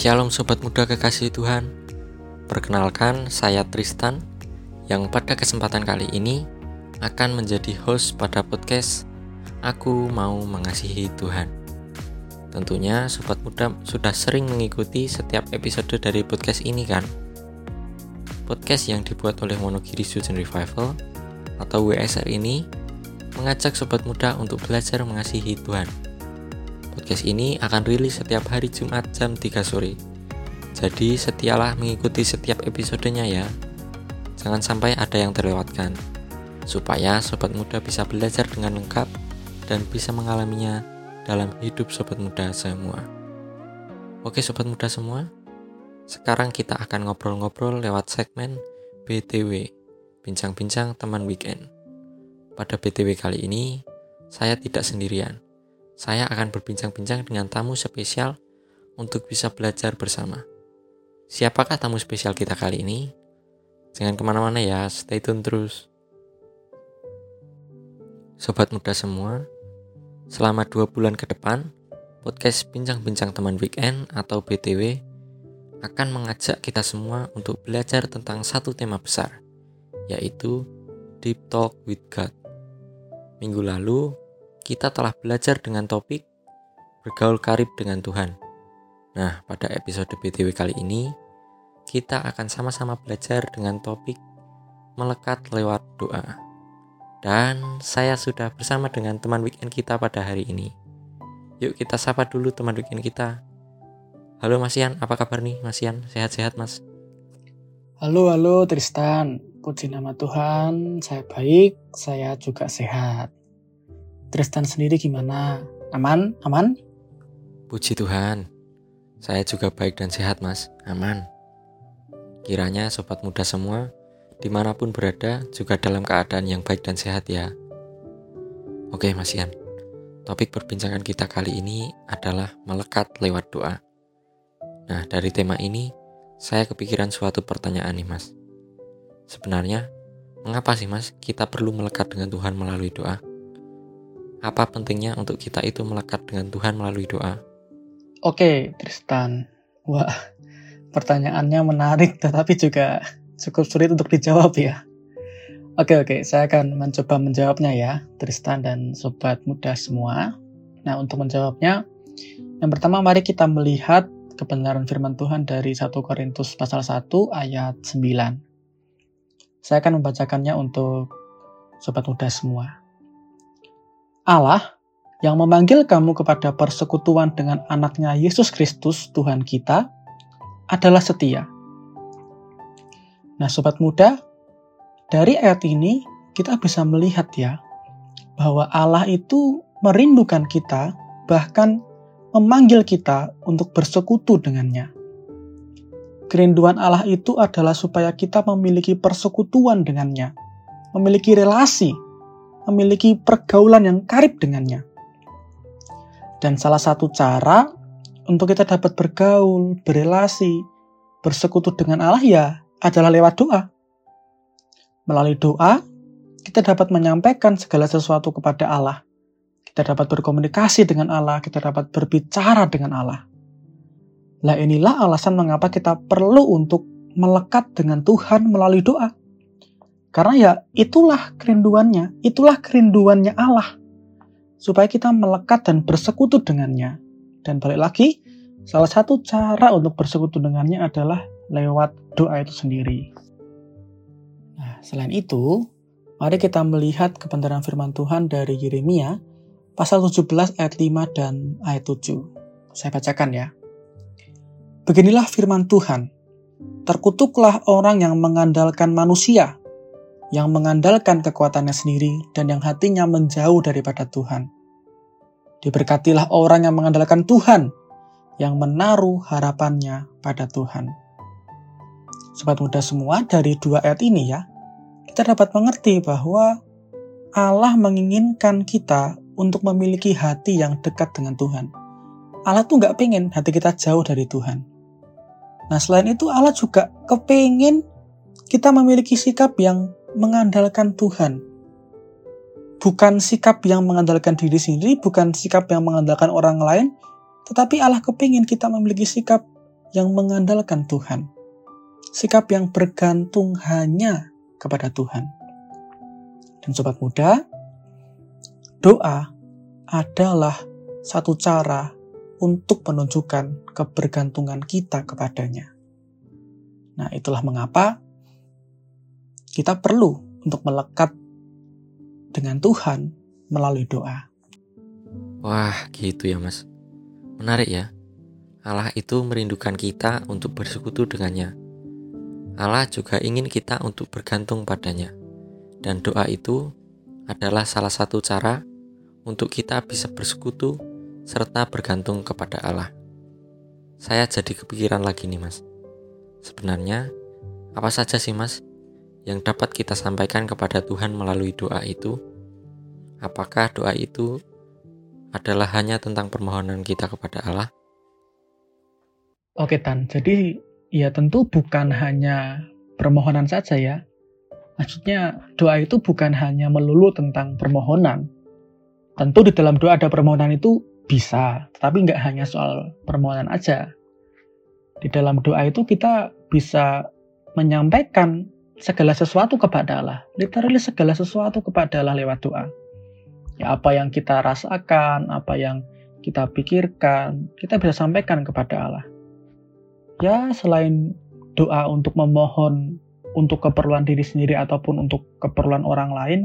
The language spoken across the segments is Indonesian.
Shalom sobat muda kekasih Tuhan. Perkenalkan saya Tristan yang pada kesempatan kali ini akan menjadi host pada podcast Aku Mau Mengasihi Tuhan. Tentunya sobat muda sudah sering mengikuti setiap episode dari podcast ini kan? Podcast yang dibuat oleh Monogiri Student Revival atau WSR ini mengajak sobat muda untuk belajar mengasihi Tuhan Podcast ini akan rilis setiap hari Jumat jam 3 sore. Jadi setialah mengikuti setiap episodenya ya. Jangan sampai ada yang terlewatkan. Supaya sobat muda bisa belajar dengan lengkap dan bisa mengalaminya dalam hidup sobat muda semua. Oke sobat muda semua, sekarang kita akan ngobrol-ngobrol lewat segmen BTW, Bincang-bincang Teman Weekend. Pada BTW kali ini, saya tidak sendirian saya akan berbincang-bincang dengan tamu spesial untuk bisa belajar bersama. Siapakah tamu spesial kita kali ini? Jangan ke mana-mana ya, stay tune terus. Sobat muda semua, selama dua bulan ke depan, podcast Bincang-Bincang Teman Weekend atau BTW akan mengajak kita semua untuk belajar tentang satu tema besar, yaitu Deep Talk with God. Minggu lalu, kita telah belajar dengan topik bergaul karib dengan Tuhan. Nah, pada episode BTW kali ini, kita akan sama-sama belajar dengan topik melekat lewat doa. Dan saya sudah bersama dengan teman weekend kita pada hari ini. Yuk kita sapa dulu teman weekend kita. Halo Mas Ian, apa kabar nih Mas Ian? Sehat-sehat Mas? Halo, halo Tristan. Puji nama Tuhan, saya baik, saya juga sehat. Tristan sendiri gimana? Aman? Aman? Puji Tuhan, saya juga baik dan sehat mas, aman. Kiranya sobat muda semua, di mana pun berada, juga dalam keadaan yang baik dan sehat ya. Oke mas Ian, topik perbincangan kita kali ini adalah melekat lewat doa. Nah dari tema ini, saya kepikiran suatu pertanyaan nih mas. Sebenarnya, mengapa sih mas kita perlu melekat dengan Tuhan melalui doa? Apa pentingnya untuk kita itu melekat dengan Tuhan melalui doa? Oke, Tristan. Wah, pertanyaannya menarik tetapi juga cukup sulit untuk dijawab ya. Oke, oke, saya akan mencoba menjawabnya ya, Tristan dan sobat muda semua. Nah, untuk menjawabnya, yang pertama mari kita melihat kebenaran firman Tuhan dari 1 Korintus pasal 1 ayat 9. Saya akan membacakannya untuk sobat muda semua. Allah yang memanggil kamu kepada persekutuan dengan anaknya Yesus Kristus Tuhan kita adalah setia. Nah sobat muda, dari ayat ini kita bisa melihat ya, bahwa Allah itu merindukan kita, bahkan memanggil kita untuk bersekutu dengannya. Kerinduan Allah itu adalah supaya kita memiliki persekutuan dengannya, memiliki relasi memiliki pergaulan yang karib dengannya. Dan salah satu cara untuk kita dapat bergaul, berelasi, bersekutu dengan Allah ya adalah lewat doa. Melalui doa, kita dapat menyampaikan segala sesuatu kepada Allah. Kita dapat berkomunikasi dengan Allah, kita dapat berbicara dengan Allah. Lah inilah alasan mengapa kita perlu untuk melekat dengan Tuhan melalui doa. Karena ya itulah kerinduannya, itulah kerinduannya Allah. Supaya kita melekat dan bersekutu dengannya. Dan balik lagi, salah satu cara untuk bersekutu dengannya adalah lewat doa itu sendiri. Nah, selain itu, mari kita melihat kebenaran firman Tuhan dari Yeremia pasal 17 ayat 5 dan ayat 7. Saya bacakan ya. Beginilah firman Tuhan, terkutuklah orang yang mengandalkan manusia yang mengandalkan kekuatannya sendiri dan yang hatinya menjauh daripada Tuhan. Diberkatilah orang yang mengandalkan Tuhan, yang menaruh harapannya pada Tuhan. Sobat muda semua, dari dua ayat ini ya, kita dapat mengerti bahwa Allah menginginkan kita untuk memiliki hati yang dekat dengan Tuhan. Allah tuh nggak pengen hati kita jauh dari Tuhan. Nah selain itu Allah juga kepingin kita memiliki sikap yang mengandalkan Tuhan. Bukan sikap yang mengandalkan diri sendiri, bukan sikap yang mengandalkan orang lain, tetapi Allah kepingin kita memiliki sikap yang mengandalkan Tuhan. Sikap yang bergantung hanya kepada Tuhan. Dan sobat muda, doa adalah satu cara untuk menunjukkan kebergantungan kita kepadanya. Nah, itulah mengapa kita perlu untuk melekat dengan Tuhan melalui doa. Wah, gitu ya, Mas. Menarik ya. Allah itu merindukan kita untuk bersekutu dengannya. Allah juga ingin kita untuk bergantung padanya. Dan doa itu adalah salah satu cara untuk kita bisa bersekutu serta bergantung kepada Allah. Saya jadi kepikiran lagi nih mas. Sebenarnya, apa saja sih mas yang dapat kita sampaikan kepada Tuhan melalui doa itu? Apakah doa itu adalah hanya tentang permohonan kita kepada Allah? Oke Tan, jadi ya tentu bukan hanya permohonan saja ya. Maksudnya doa itu bukan hanya melulu tentang permohonan. Tentu di dalam doa ada permohonan itu bisa, tetapi nggak hanya soal permohonan aja. Di dalam doa itu kita bisa menyampaikan segala sesuatu kepada Allah. Literally segala sesuatu kepada Allah lewat doa. Ya, apa yang kita rasakan, apa yang kita pikirkan, kita bisa sampaikan kepada Allah ya selain doa untuk memohon untuk keperluan diri sendiri ataupun untuk keperluan orang lain,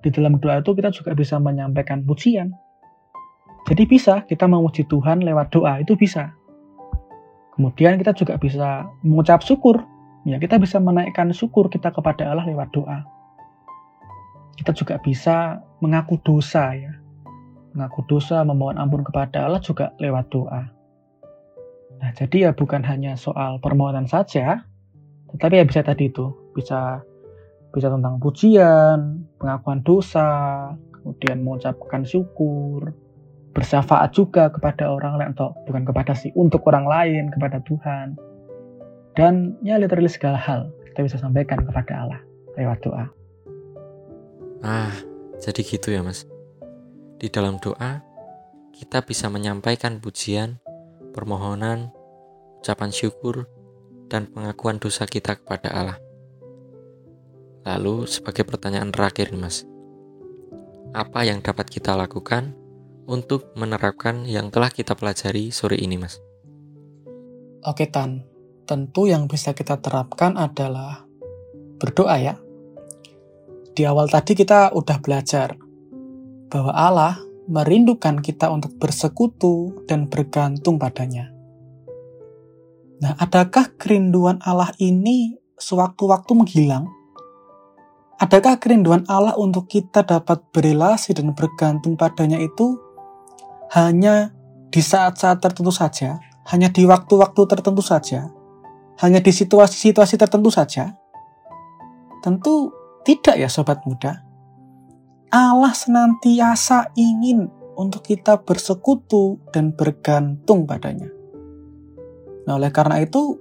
di dalam doa itu kita juga bisa menyampaikan pujian. Jadi bisa kita memuji Tuhan lewat doa, itu bisa. Kemudian kita juga bisa mengucap syukur. Ya, kita bisa menaikkan syukur kita kepada Allah lewat doa. Kita juga bisa mengaku dosa ya. Mengaku dosa, memohon ampun kepada Allah juga lewat doa. Nah, jadi ya bukan hanya soal permohonan saja, tetapi ya bisa tadi itu, bisa bisa tentang pujian, pengakuan dosa, kemudian mengucapkan syukur, bersyafaat juga kepada orang lain atau bukan kepada si untuk orang lain, kepada Tuhan. Dan ya literally segala hal kita bisa sampaikan kepada Allah lewat doa. Ah, jadi gitu ya, Mas. Di dalam doa kita bisa menyampaikan pujian permohonan, ucapan syukur, dan pengakuan dosa kita kepada Allah. Lalu, sebagai pertanyaan terakhir, Mas, apa yang dapat kita lakukan untuk menerapkan yang telah kita pelajari sore ini, Mas? Oke, Tan. Tentu yang bisa kita terapkan adalah berdoa ya. Di awal tadi kita udah belajar bahwa Allah merindukan kita untuk bersekutu dan bergantung padanya. Nah, adakah kerinduan Allah ini sewaktu-waktu menghilang? Adakah kerinduan Allah untuk kita dapat berrelasi dan bergantung padanya itu hanya di saat-saat tertentu saja, hanya di waktu-waktu tertentu saja, hanya di situasi-situasi tertentu saja? Tentu tidak ya sobat muda. Allah senantiasa ingin untuk kita bersekutu dan bergantung padanya. Nah, oleh karena itu,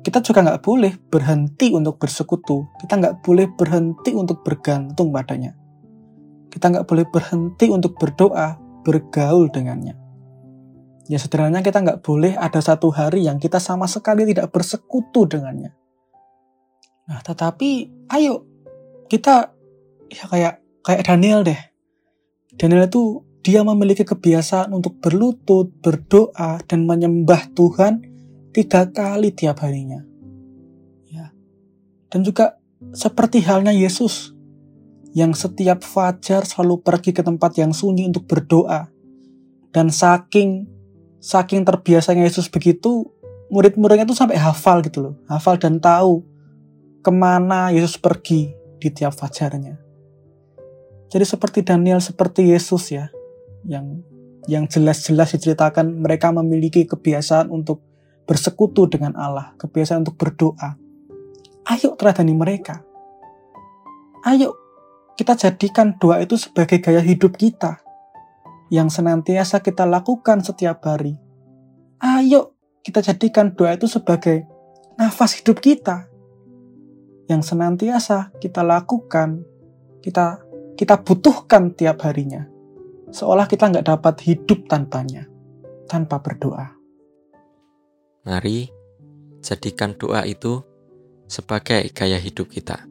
kita juga nggak boleh berhenti untuk bersekutu. Kita nggak boleh berhenti untuk bergantung padanya. Kita nggak boleh berhenti untuk berdoa, bergaul dengannya. Ya sederhananya kita nggak boleh ada satu hari yang kita sama sekali tidak bersekutu dengannya. Nah, tetapi ayo kita ya kayak Kayak Daniel deh. Daniel itu dia memiliki kebiasaan untuk berlutut, berdoa, dan menyembah Tuhan tiga kali tiap harinya. Ya. Dan juga seperti halnya Yesus, yang setiap fajar selalu pergi ke tempat yang sunyi untuk berdoa. Dan saking saking terbiasanya Yesus begitu, murid-muridnya itu sampai hafal gitu loh. Hafal dan tahu ke mana Yesus pergi di tiap fajarnya. Jadi seperti Daniel, seperti Yesus ya, yang yang jelas-jelas diceritakan mereka memiliki kebiasaan untuk bersekutu dengan Allah, kebiasaan untuk berdoa. Ayo teladani mereka. Ayo kita jadikan doa itu sebagai gaya hidup kita yang senantiasa kita lakukan setiap hari. Ayo kita jadikan doa itu sebagai nafas hidup kita yang senantiasa kita lakukan, kita kita butuhkan tiap harinya. Seolah kita nggak dapat hidup tanpanya, tanpa berdoa. Mari jadikan doa itu sebagai gaya hidup kita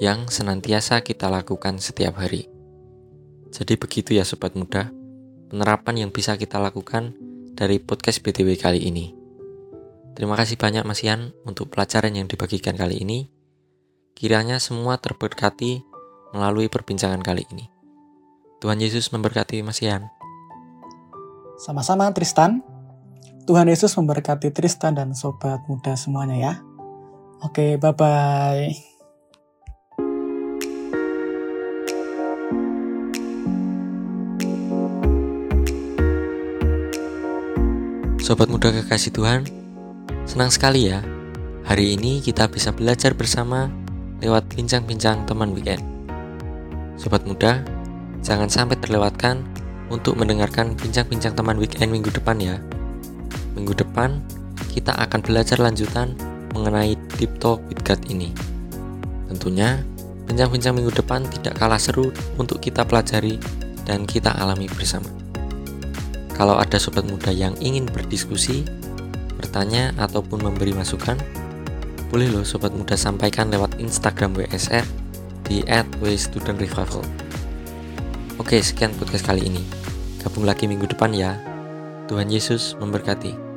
yang senantiasa kita lakukan setiap hari. Jadi begitu ya sobat muda, penerapan yang bisa kita lakukan dari podcast BTW kali ini. Terima kasih banyak Mas Ian untuk pelajaran yang dibagikan kali ini. Kiranya semua terberkati melalui perbincangan kali ini. Tuhan Yesus memberkati Mas Ian. Sama-sama Tristan. Tuhan Yesus memberkati Tristan dan sobat muda semuanya ya. Oke, bye-bye. Sobat muda kekasih Tuhan, senang sekali ya. Hari ini kita bisa belajar bersama lewat bincang-bincang teman weekend. Sobat muda, jangan sampai terlewatkan untuk mendengarkan bincang-bincang teman weekend minggu depan ya. Minggu depan, kita akan belajar lanjutan mengenai Deep Talk with God ini. Tentunya, bincang-bincang minggu depan tidak kalah seru untuk kita pelajari dan kita alami bersama. Kalau ada sobat muda yang ingin berdiskusi, bertanya, ataupun memberi masukan, boleh loh sobat muda sampaikan lewat Instagram WSR di @wstudentrevival. Oke, sekian podcast kali ini. Gabung lagi minggu depan ya. Tuhan Yesus memberkati.